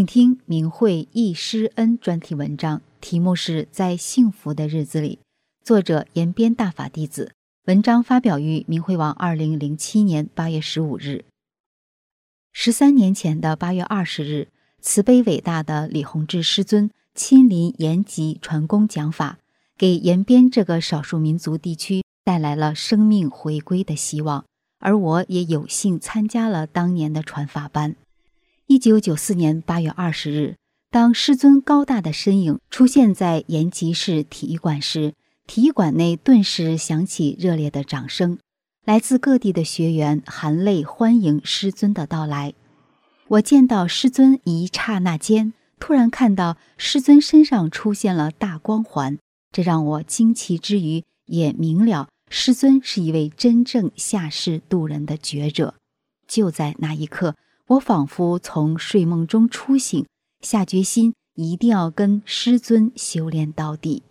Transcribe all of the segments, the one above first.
请听明慧忆师恩专题文章，题目是在幸福的日子里，作者延边大法弟子。文章发表于明慧网，二零零七年八月十五日。十三年前的八月二十日，慈悲伟大的李洪志师尊亲临延吉传功讲法，给延边这个少数民族地区带来了生命回归的希望。而我也有幸参加了当年的传法班。一九九四年八月二十日，当师尊高大的身影出现在延吉市体育馆时，体育馆内顿时响起热烈的掌声。来自各地的学员含泪欢迎师尊的到来。我见到师尊一刹那间，突然看到师尊身上出现了大光环，这让我惊奇之余，也明了师尊是一位真正下世渡人的觉者。就在那一刻。我仿佛从睡梦中初醒，下决心一定要跟师尊修炼到底。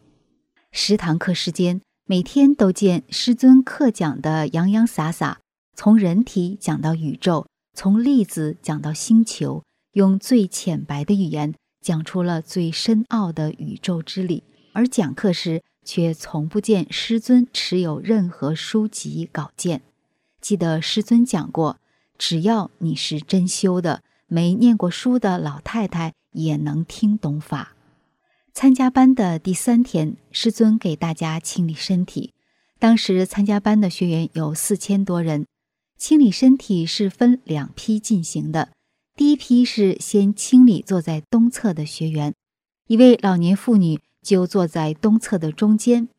十堂课时间，每天都见师尊课讲的洋洋洒洒，从人体讲到宇宙，从粒子讲到星球，用最浅白的语言讲出了最深奥的宇宙之理。而讲课时，却从不见师尊持有任何书籍稿件。记得师尊讲过。只要你是真修的，没念过书的老太太也能听懂法。参加班的第三天，师尊给大家清理身体。当时参加班的学员有四千多人，清理身体是分两批进行的。第一批是先清理坐在东侧的学员，一位老年妇女就坐在东侧的中间。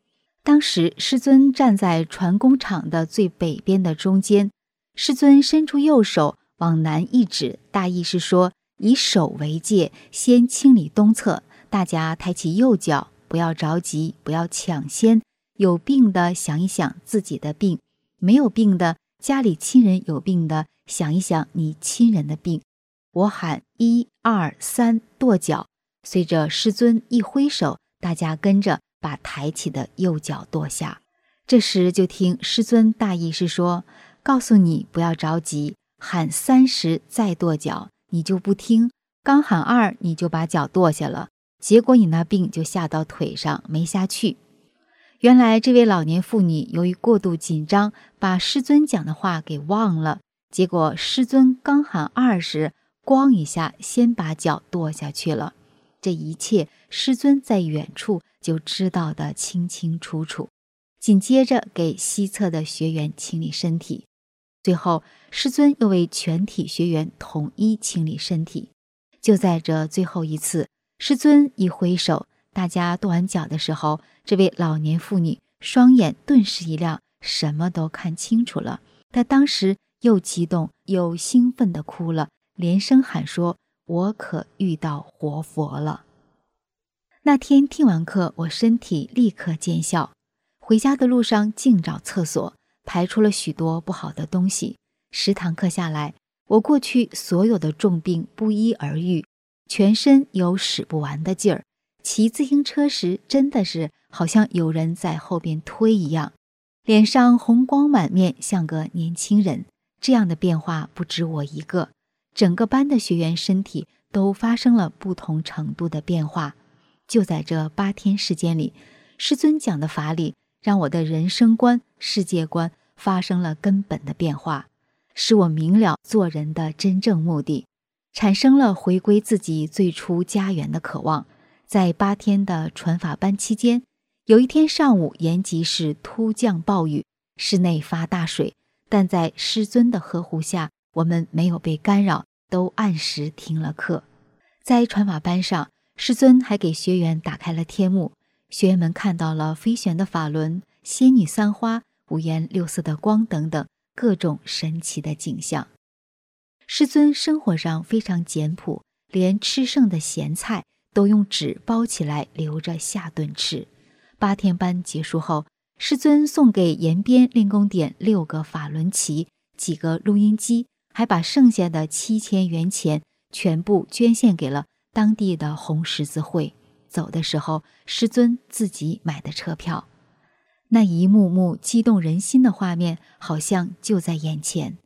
当时师尊站在船工厂的最北边的中间。师尊伸出右手往南一指，大意是说以手为界，先清理东侧。大家抬起右脚，不要着急，不要抢先。有病的想一想自己的病，没有病的家里亲人有病的想一想你亲人的病。我喊一二三跺脚，随着师尊一挥手，大家跟着把抬起的右脚跺下。这时就听师尊大意是说。告诉你不要着急，喊三十再跺脚，你就不听。刚喊二，你就把脚跺下了，结果你那病就下到腿上没下去。原来这位老年妇女由于过度紧张，把师尊讲的话给忘了。结果师尊刚喊二时，咣一下先把脚跺下去了。这一切师尊在远处就知道的清清楚楚。紧接着给西侧的学员清理身体。最后，师尊又为全体学员统一清理身体。就在这最后一次，师尊一挥手，大家跺完脚的时候，这位老年妇女双眼顿时一亮，什么都看清楚了。她当时又激动又兴奋地哭了，连声喊说：“我可遇到活佛了！”那天听完课，我身体立刻见效。回家的路上，净找厕所。排出了许多不好的东西。十堂课下来，我过去所有的重病不一而愈，全身有使不完的劲儿。骑自行车时，真的是好像有人在后边推一样，脸上红光满面，像个年轻人。这样的变化不止我一个，整个班的学员身体都发生了不同程度的变化。就在这八天时间里，师尊讲的法理。让我的人生观、世界观发生了根本的变化，使我明了做人的真正目的，产生了回归自己最初家园的渴望。在八天的传法班期间，有一天上午，延吉市突降暴雨，室内发大水，但在师尊的呵护下，我们没有被干扰，都按时听了课。在传法班上，师尊还给学员打开了天幕。学员们看到了飞旋的法轮、仙女散花、五颜六色的光等等各种神奇的景象。师尊生活上非常简朴，连吃剩的咸菜都用纸包起来留着下顿吃。八天班结束后，师尊送给延边练功点六个法轮旗、几个录音机，还把剩下的七千元钱全部捐献给了当地的红十字会。走的时候，师尊自己买的车票。那一幕幕激动人心的画面，好像就在眼前。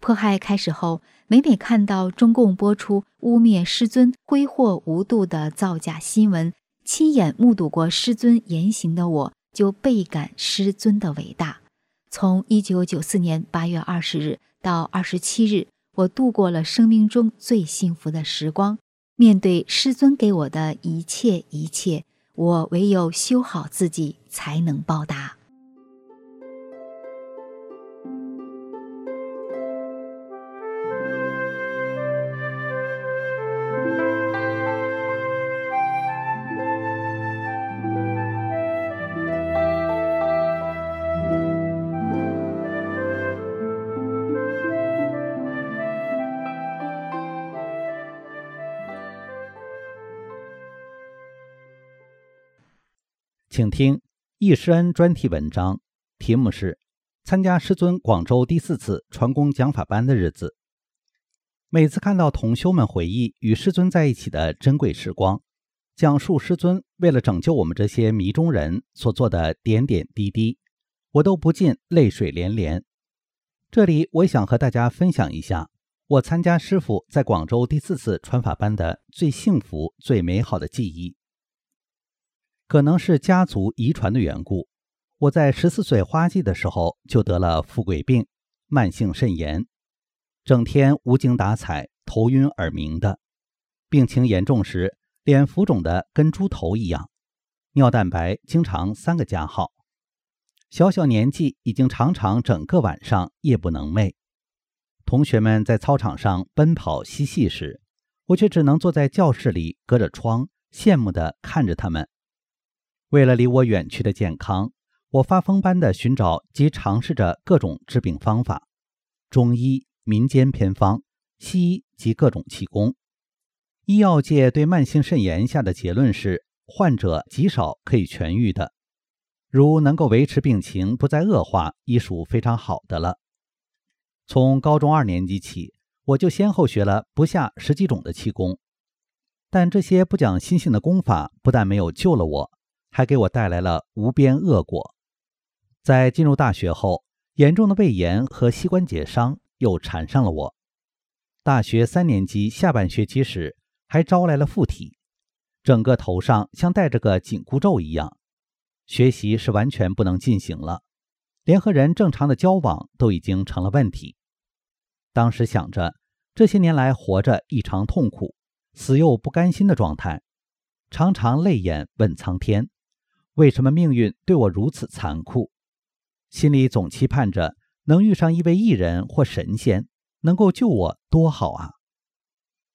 迫害开始后，每每看到中共播出污蔑师尊挥霍无度的造假新闻。亲眼目睹过师尊言行的我，就倍感师尊的伟大。从一九九四年八月二十日到二十七日，我度过了生命中最幸福的时光。面对师尊给我的一切一切，我唯有修好自己，才能报答。请听易师恩专题文章，题目是《参加师尊广州第四次传功讲法班的日子》。每次看到同修们回忆与师尊在一起的珍贵时光，讲述师尊为了拯救我们这些迷中人所做的点点滴滴，我都不禁泪水连连。这里我想和大家分享一下我参加师傅在广州第四次传法班的最幸福、最美好的记忆。可能是家族遗传的缘故，我在十四岁花季的时候就得了富贵病，慢性肾炎，整天无精打采、头晕耳鸣的，病情严重时脸浮肿的跟猪头一样，尿蛋白经常三个加号。小小年纪已经常常整个晚上夜不能寐。同学们在操场上奔跑嬉戏时，我却只能坐在教室里，隔着窗羡慕地看着他们。为了离我远去的健康，我发疯般的寻找及尝试着各种治病方法，中医、民间偏方、西医及各种气功。医药界对慢性肾炎下的结论是，患者极少可以痊愈的，如能够维持病情不再恶化，已属非常好的了。从高中二年级起，我就先后学了不下十几种的气功，但这些不讲心性的功法，不但没有救了我。还给我带来了无边恶果。在进入大学后，严重的胃炎和膝关节伤又缠上了我。大学三年级下半学期时，还招来了附体，整个头上像戴着个紧箍咒一样，学习是完全不能进行了，连和人正常的交往都已经成了问题。当时想着，这些年来活着异常痛苦，死又不甘心的状态，常常泪眼问苍天。为什么命运对我如此残酷？心里总期盼着能遇上一位艺人或神仙，能够救我，多好啊！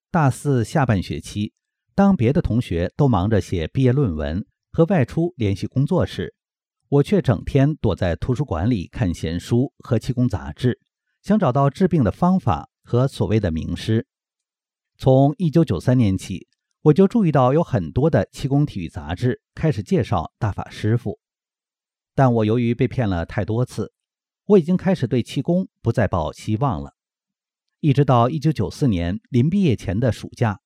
大四下半学期，当别的同学都忙着写毕业论文和外出联系工作时，我却整天躲在图书馆里看闲书和气功杂志，想找到治病的方法和所谓的名师。从一九九三年起。我就注意到有很多的气功体育杂志开始介绍大法师傅，但我由于被骗了太多次，我已经开始对气功不再抱希望了。一直到一九九四年临毕业前的暑假，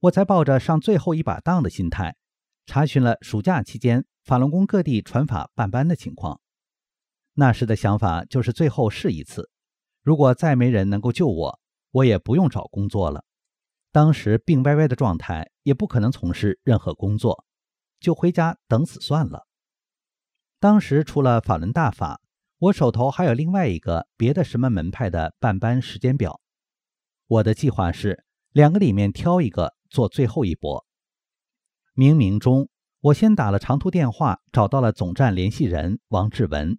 我才抱着上最后一把当的心态，查询了暑假期间法轮功各地传法办班的情况。那时的想法就是最后试一次，如果再没人能够救我，我也不用找工作了。当时病歪歪的状态，也不可能从事任何工作，就回家等死算了。当时除了法轮大法，我手头还有另外一个别的什么门派的办班时间表。我的计划是两个里面挑一个做最后一搏。冥冥中，我先打了长途电话，找到了总站联系人王志文，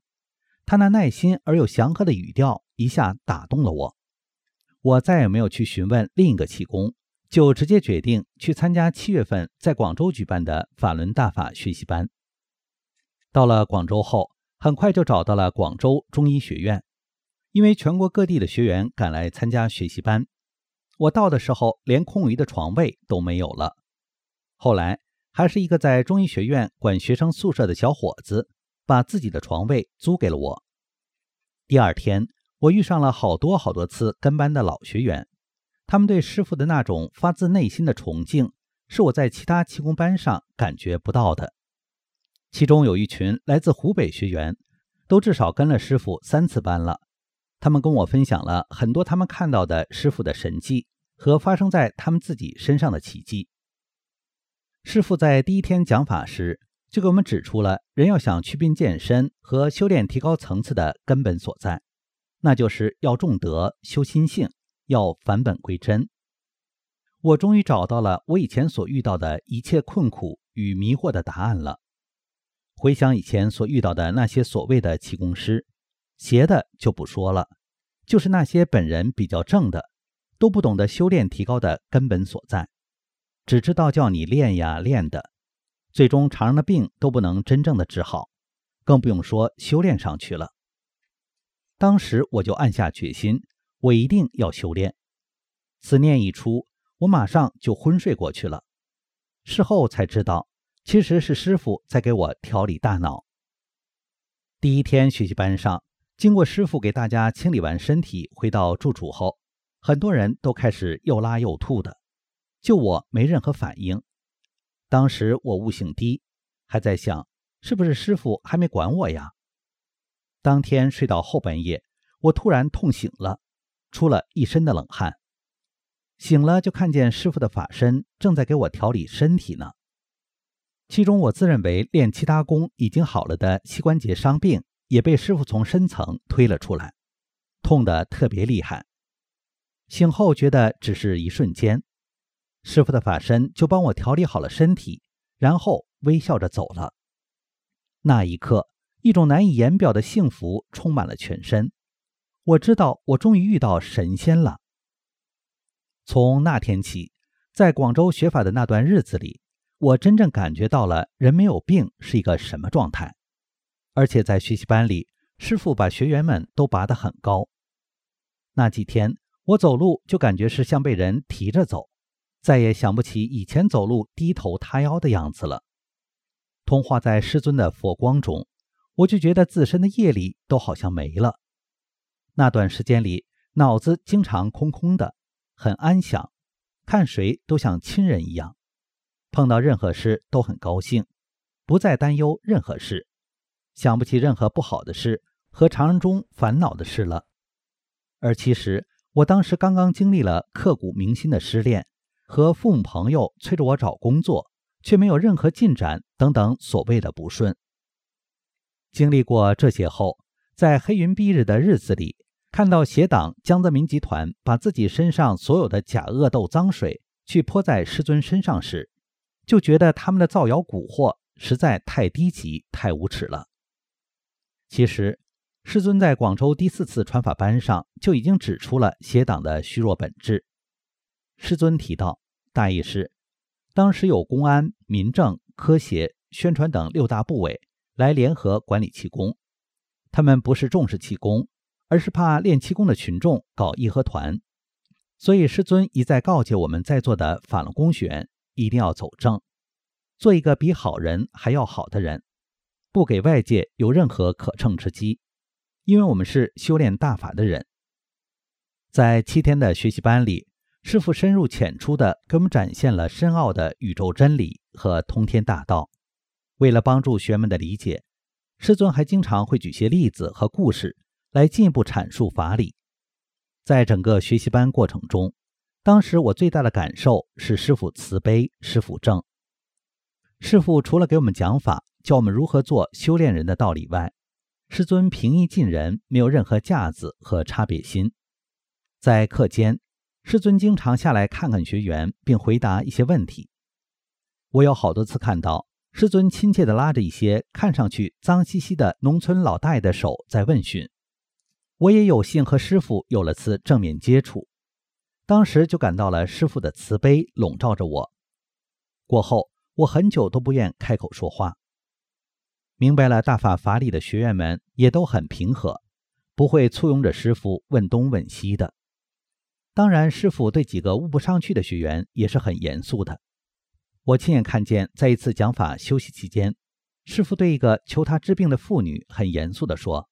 他那耐心而又祥和的语调一下打动了我。我再也没有去询问另一个气功。就直接决定去参加七月份在广州举办的法轮大法学习班。到了广州后，很快就找到了广州中医学院，因为全国各地的学员赶来参加学习班，我到的时候连空余的床位都没有了。后来还是一个在中医学院管学生宿舍的小伙子，把自己的床位租给了我。第二天，我遇上了好多好多次跟班的老学员，他们对师傅的那种发自内心的崇敬，是我在其他气功班上感觉不到的。其中有一群来自湖北学员，都至少跟了师傅三次班了。他们跟我分享了很多他们看到的师傅的神迹和发生在他们自己身上的奇迹。师傅在第一天讲法时就给我们指出了人要想祛病健身和修炼提高层次的根本所在，那就是要重德、修心性，要返本归真。我终于找到了我以前所遇到的一切困苦与迷惑的答案了。回想以前所遇到的那些所谓的气功师。邪的就不说了，就是那些本人比较正的，都不懂得修炼提高的根本所在，只知道叫你练呀练的，最终常人的病都不能真正的治好，更不用说修炼上去了。当时我就暗下决心，我一定要修炼。此念一出，我马上就昏睡过去了。事后才知道，其实是师傅在给我调理大脑。第一天学习班上。经过师傅给大家清理完身体，回到住处后，很多人都开始又拉又吐的，就我没任何反应。当时我悟性低，还在想是不是师傅还没管我呀。当天睡到后半夜，我突然痛醒了，出了一身的冷汗。醒了就看见师傅的法身正在给我调理身体呢。其中我自认为练其他功已经好了的膝关节伤病。也被师傅从深层推了出来，痛得特别厉害。醒后觉得只是一瞬间，师傅的法身就帮我调理好了身体，然后微笑着走了。那一刻，一种难以言表的幸福充满了全身。我知道我终于遇到神仙了。从那天起，在广州学法的那段日子里，我真正感觉到了人没有病是一个什么状态。而且在学习班里，师傅把学员们都拔得很高。那几天，我走路就感觉是像被人提着走，再也想不起以前走路低头塌腰的样子了。通化在师尊的佛光中，我就觉得自身的业力都好像没了。那段时间里，脑子经常空空的，很安详，看谁都像亲人一样，碰到任何事都很高兴，不再担忧任何事。想不起任何不好的事和常人中烦恼的事了，而其实我当时刚刚经历了刻骨铭心的失恋，和父母朋友催着我找工作，却没有任何进展等等所谓的不顺。经历过这些后，在黑云蔽日的日子里，看到邪党江泽民集团把自己身上所有的假恶斗脏水去泼在师尊身上时，就觉得他们的造谣蛊惑实在太低级、太无耻了。其实，师尊在广州第四次传法班上就已经指出了邪党的虚弱本质。师尊提到，大意是，当时有公安、民政、科协、宣传等六大部委来联合管理气功，他们不是重视气功，而是怕练气功的群众搞义和团，所以师尊一再告诫我们在座的法轮功学员一定要走正，做一个比好人还要好的人。不给外界有任何可乘之机，因为我们是修炼大法的人。在七天的学习班里，师傅深入浅出地给我们展现了深奥的宇宙真理和通天大道。为了帮助学员们的理解，师尊还经常会举些例子和故事来进一步阐述法理。在整个学习班过程中，当时我最大的感受是师傅慈悲，师傅正。师傅除了给我们讲法。教我们如何做修炼人的道理外，师尊平易近人，没有任何架子和差别心。在课间，师尊经常下来看看学员，并回答一些问题。我有好多次看到师尊亲切地拉着一些看上去脏兮兮的农村老大爷的手在问询。我也有幸和师傅有了次正面接触，当时就感到了师傅的慈悲笼罩着我。过后，我很久都不愿开口说话。明白了大法法理的学员们也都很平和，不会簇拥着师傅问东问西的。当然，师傅对几个悟不上去的学员也是很严肃的。我亲眼看见，在一次讲法休息期间，师傅对一个求他治病的妇女很严肃地说：“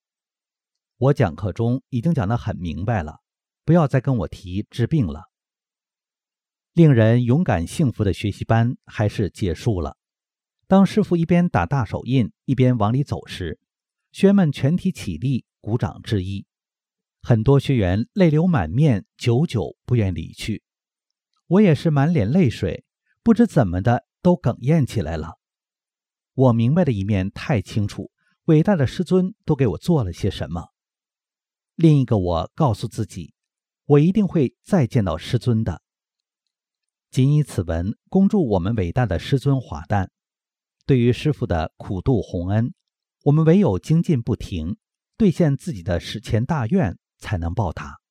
我讲课中已经讲得很明白了，不要再跟我提治病了。”令人勇敢幸福的学习班还是结束了。当师傅一边打大手印一边往里走时，学员们全体起立鼓掌致意。很多学员泪流满面，久久不愿离去。我也是满脸泪水，不知怎么的都哽咽起来了。我明白的一面太清楚，伟大的师尊都给我做了些什么。另一个我告诉自己，我一定会再见到师尊的。谨以此文恭祝我们伟大的师尊华诞。对于师父的苦度洪恩，我们唯有精进不停，兑现自己的史前大愿。才能报答。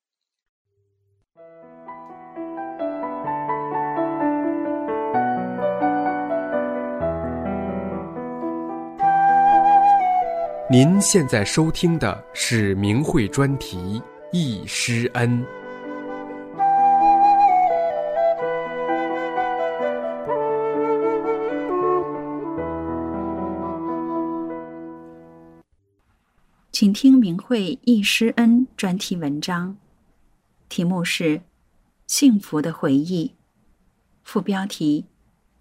您现在收听的是明慧专题《易师恩》。请听明慧易师恩专题文章，题目是《幸福的回忆》，副标题：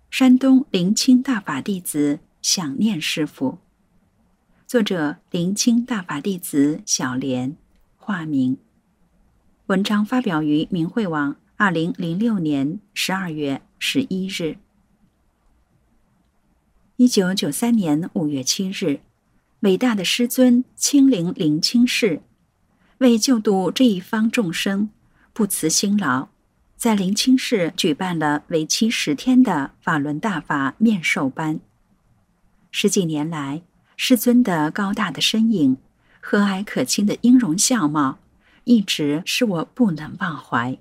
山东灵清大法弟子想念师傅。作者：林清大法弟子小莲，化名。文章发表于明慧网，二零零六年十二月十一日。一九九三年五月七日。伟大的师尊亲临灵清市，为救度这一方众生，不辞辛劳，在灵清市举办了为期十天的法轮大法面授班。十几年来，师尊的高大的身影、和蔼可亲的音容笑貌，一直使我不能忘怀，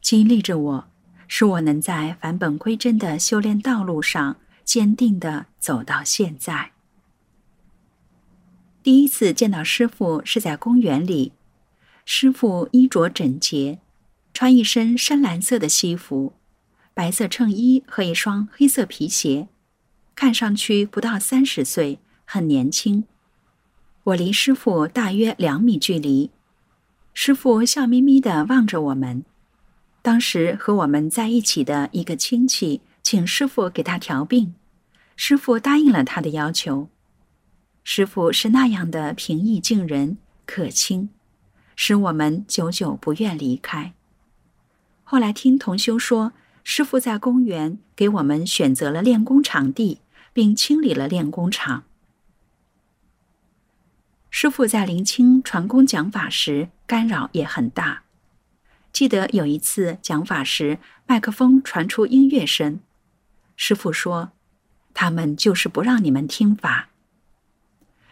激励着我，使我能在返本归真的修炼道路上坚定地走到现在。第一次见到师傅是在公园里，师傅衣着整洁，穿一身深蓝色的西服，白色衬衣和一双黑色皮鞋，看上去不到三十岁，很年轻。我离师傅大约两米距离，师傅笑眯眯地望着我们。当时和我们在一起的一个亲戚请师傅给他调病，师傅答应了他的要求。师傅是那样的平易近人、可亲，使我们久久不愿离开。后来听同修说，师傅在公园给我们选择了练功场地，并清理了练功场。师傅在临清传功讲法时，干扰也很大。记得有一次讲法时，麦克风传出音乐声，师傅说：“他们就是不让你们听法。”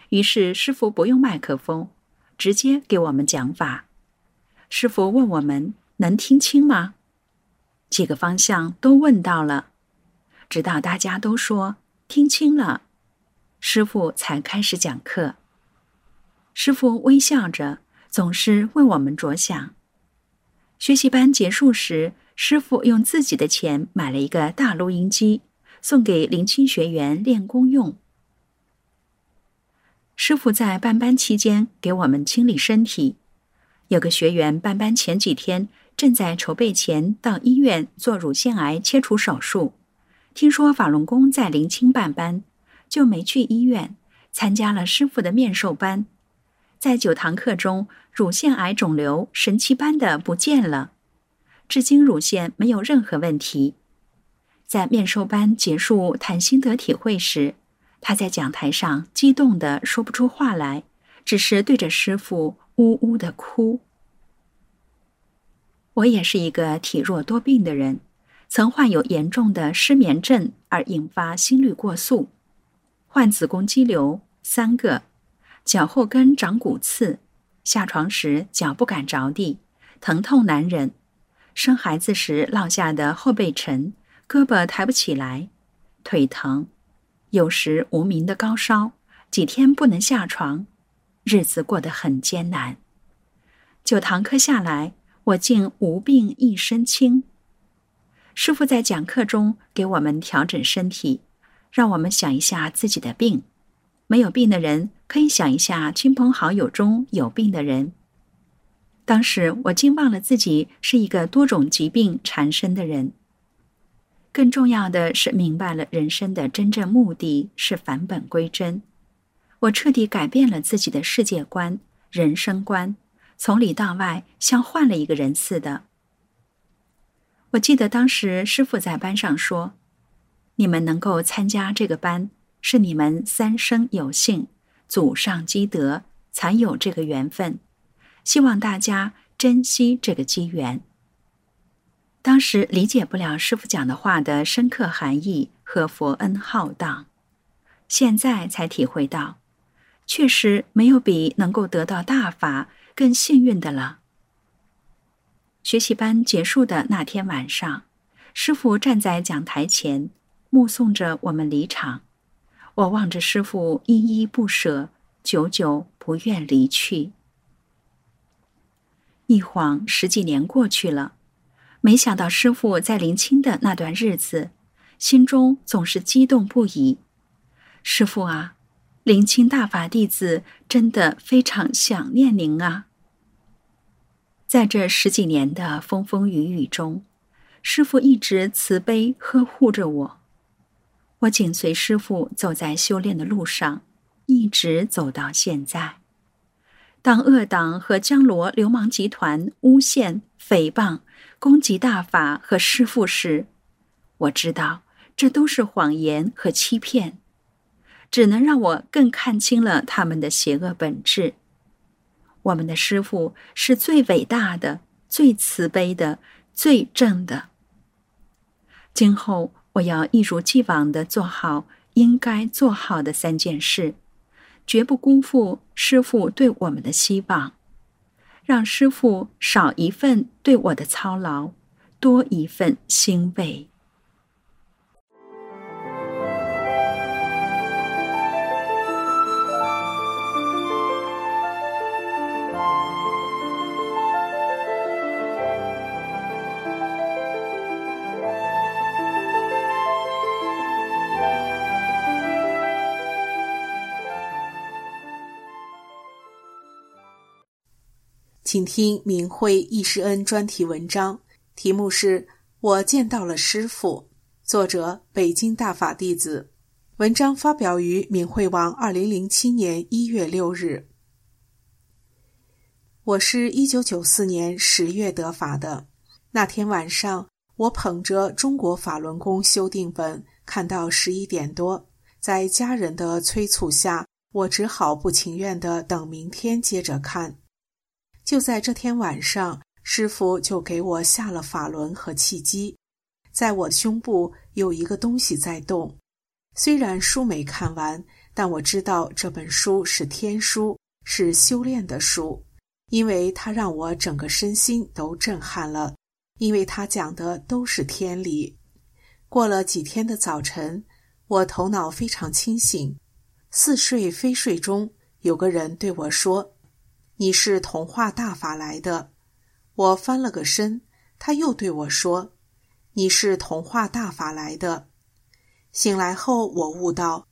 于是师傅不用麦克风，直接给我们讲法。师傅问我们能听清吗？几个方向都问到了，直到大家都说听清了，师傅才开始讲课。师傅微笑着，总是为我们着想。学习班结束时，师傅用自己的钱买了一个大录音机，送给林清学员练功用。师傅在办班期间给我们清理身体。有个学员办班前几天正在筹备前到医院做乳腺癌切除手术，听说法轮功在临清办班，就没去医院，参加了师傅的面授班。在九堂课中，乳腺癌肿瘤神奇般的不见了，至今乳腺没有任何问题。在面授班结束谈心得体会时。他在讲台上激动的说不出话来，只是对着师傅呜呜的哭。我也是一个体弱多病的人，曾患有严重的失眠症而引发心率过速，患子宫肌瘤三个，脚后跟长骨刺，下床时脚不敢着地，疼痛难忍，生孩子时落下的后背沉，胳膊抬不起来，腿疼。有时无名的高烧，几天不能下床，日子过得很艰难。九堂课下来，我竟无病一身轻。师傅在讲课中给我们调整身体，让我们想一下自己的病。没有病的人可以想一下亲朋好友中有病的人。当时我竟忘了自己是一个多种疾病缠身的人。更重要的是，明白了人生的真正目的是返本归真。我彻底改变了自己的世界观、人生观，从里到外像换了一个人似的。我记得当时师傅在班上说：“你们能够参加这个班，是你们三生有幸，祖上积德，才有这个缘分。希望大家珍惜这个机缘。”当时理解不了师傅讲的话的深刻含义和佛恩浩荡，现在才体会到，确实没有比能够得到大法更幸运的了。学习班结束的那天晚上，师傅站在讲台前，目送着我们离场。我望着师傅依依不舍，久久不愿离去。一晃十几年过去了。没想到师傅在临清的那段日子，心中总是激动不已。师傅啊，临清大法弟子真的非常想念您啊！在这十几年的风风雨雨中，师傅一直慈悲呵护着我。我紧随师傅走在修炼的路上，一直走到现在。当恶党和江罗流氓集团诬陷、诽谤。攻击大法和师父时，我知道这都是谎言和欺骗，只能让我更看清了他们的邪恶本质。我们的师父是最伟大的、最慈悲的、最正的。今后我要一如既往的做好应该做好的三件事，绝不辜负师傅对我们的希望。让师傅少一份对我的操劳，多一份欣慰。请听明慧易师恩专题文章，题目是《我见到了师傅》，作者北京大法弟子。文章发表于明慧网，二零零七年一月六日。我是一九九四年十月得法的。那天晚上，我捧着《中国法轮功修订本》，看到十一点多，在家人的催促下，我只好不情愿的等明天接着看。就在这天晚上，师傅就给我下了法轮和契机，在我胸部有一个东西在动。虽然书没看完，但我知道这本书是天书，是修炼的书，因为它让我整个身心都震撼了，因为它讲的都是天理。过了几天的早晨，我头脑非常清醒，似睡非睡中，有个人对我说。你是童话大法来的，我翻了个身，他又对我说：“你是童话大法来的。”醒来后，我悟到，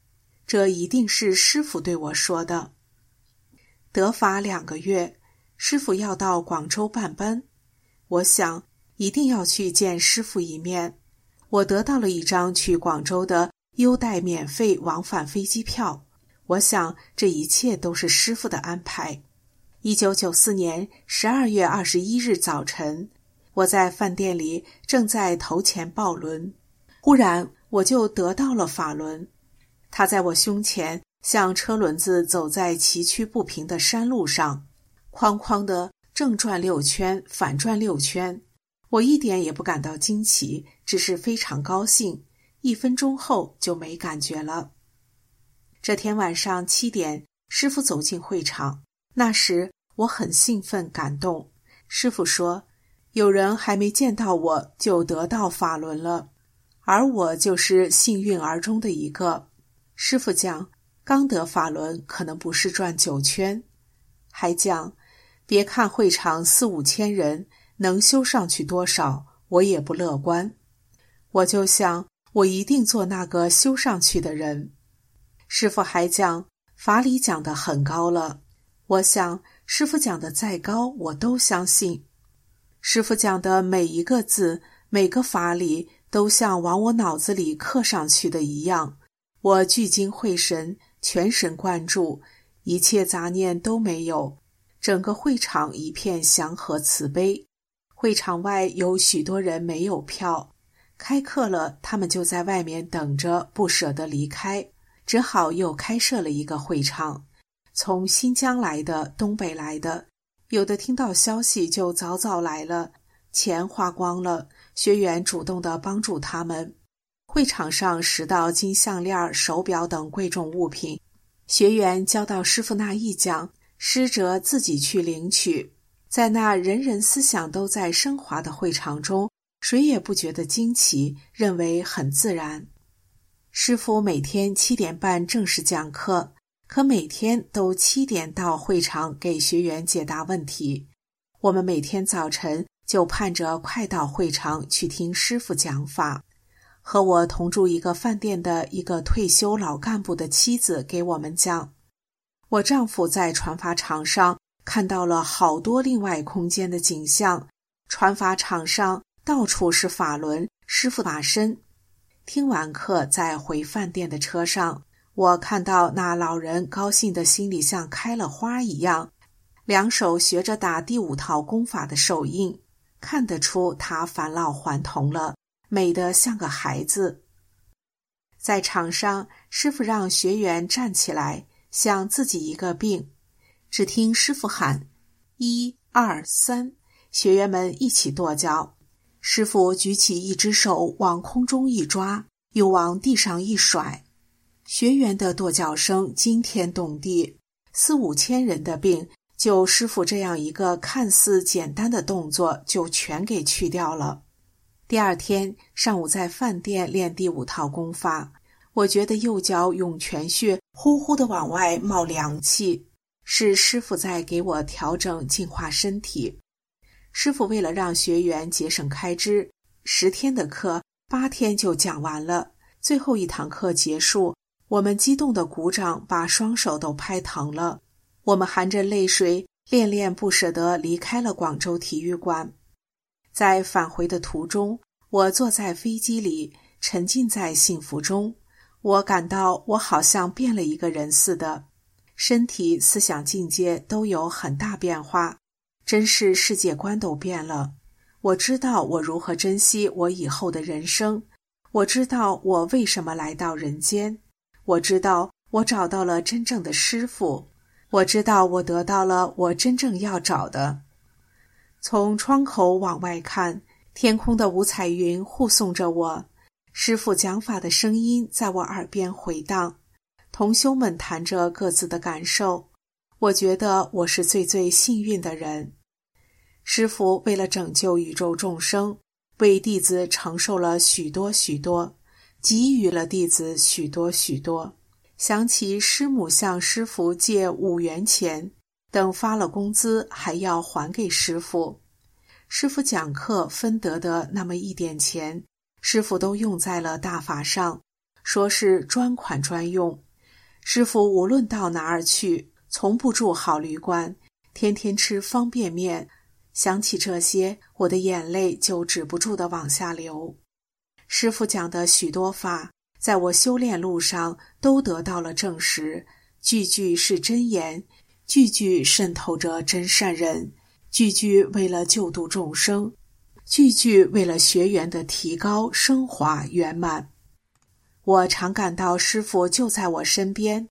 这一定是师傅对我说的。得法两个月，师傅要到广州办班，我想一定要去见师傅一面。我得到了一张去广州的优待免费往返飞机票，我想这一切都是师傅的安排。一九九四年十二月二十一日早晨，我在饭店里正在头前抱轮，忽然我就得到了法轮。它在我胸前，像车轮子走在崎岖不平的山路上，哐哐的正转六圈，反转六圈。我一点也不感到惊奇，只是非常高兴。一分钟后就没感觉了。这天晚上七点，师傅走进会场。那时我很兴奋感动。师傅说：“有人还没见到我就得到法轮了，而我就是幸运儿中的一个。”师傅讲，刚得法轮可能不是转九圈，还讲，别看会场四五千人，能修上去多少，我也不乐观。我就想，我一定做那个修上去的人。师傅还讲法理讲得很高了，我想师傅讲的再高，我都相信。师傅讲的每一个字，每个法理，都像往我脑子里刻上去的一样。我聚精会神，全神贯注，一切杂念都没有。整个会场一片祥和慈悲。会场外有许多人没有票，开课了，他们就在外面等着，不舍得离开，只好又开设了一个会场。从新疆来的、东北来的，有的听到消息就早早来了，钱花光了，学员主动的帮助他们。会场上拾到金项链、手表等贵重物品，学员交到师傅那一讲。师者自己去领取，在那人人思想都在升华的会场中，谁也不觉得惊奇，认为很自然。师傅每天七点半正式讲课，可每天都七点到会场给学员解答问题。我们每天早晨就盼着快到会场去听师傅讲法。和我同住一个饭店的一个退休老干部的妻子给我们讲。我丈夫在传法场上看到了好多另外空间的景象，传法场上到处是法轮、师傅法身。听完课，在回饭店的车上，我看到那老人高兴的心里像开了花一样，两手学着打第五套功法的手印，看得出他返老还童了，美得像个孩子。在场上，师傅让学员站起来。像自己一个病，只听师傅喊“一二三”，学员们一起跺脚。师傅举起一只手往空中一抓，又往地上一甩，学员的跺脚声惊天动地。四五千人的病，就师傅这样一个看似简单的动作，就全给去掉了。第二天上午在饭店练第五套功法。我觉得右脚涌泉穴呼呼的往外冒凉气，是师傅在给我调整净化身体。师傅为了让学员节省开支，十天的课八天就讲完了。最后一堂课结束，我们激动的鼓掌，把双手都拍疼了。我们含着泪水，恋恋不舍地离开了广州体育馆。在返回的途中，我坐在飞机里，沉浸在幸福中。我感到我好像变了一个人似的，身体、思想境界都有很大变化，真是世界观都变了。我知道我如何珍惜我以后的人生，我知道我为什么来到人间，我知道我找到了真正的师傅，我知道我得到了我真正要找的。从窗口往外看，天空的五彩云护送着我。师傅讲法的声音在我耳边回荡，同修们谈着各自的感受。我觉得我是最最幸运的人。师傅为了拯救宇宙众生，为弟子承受了许多许多，给予了弟子许多许多。想起师母向师傅借五元钱，等发了工资还要还给师傅。师傅讲课分得的那么一点钱。师傅都用在了大法上，说是专款专用。师傅无论到哪儿去，从不住好旅馆，天天吃方便面。想起这些，我的眼泪就止不住的往下流。师傅讲的许多法，在我修炼路上都得到了证实，句句是真言，句句渗透着真善人，句句为了救度众生。句句为了学员的提高、升华、圆满，我常感到师傅就在我身边。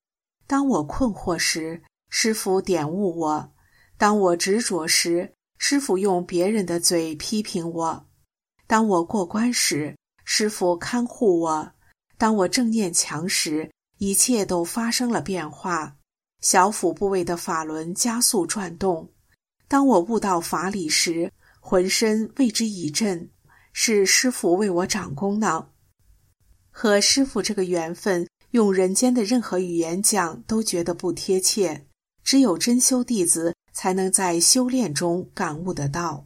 当我困惑时，师傅点悟我；当我执着时，师傅用别人的嘴批评我；当我过关时，师傅看护我；当我正念强时，一切都发生了变化，小腹部位的法轮加速转动；当我悟到法理时，浑身为之一震，是师傅为我掌功呢。和师傅这个缘分，用人间的任何语言讲都觉得不贴切。只有真修弟子才能在修炼中感悟得到。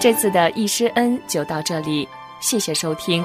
这次的易师恩就到这里，谢谢收听。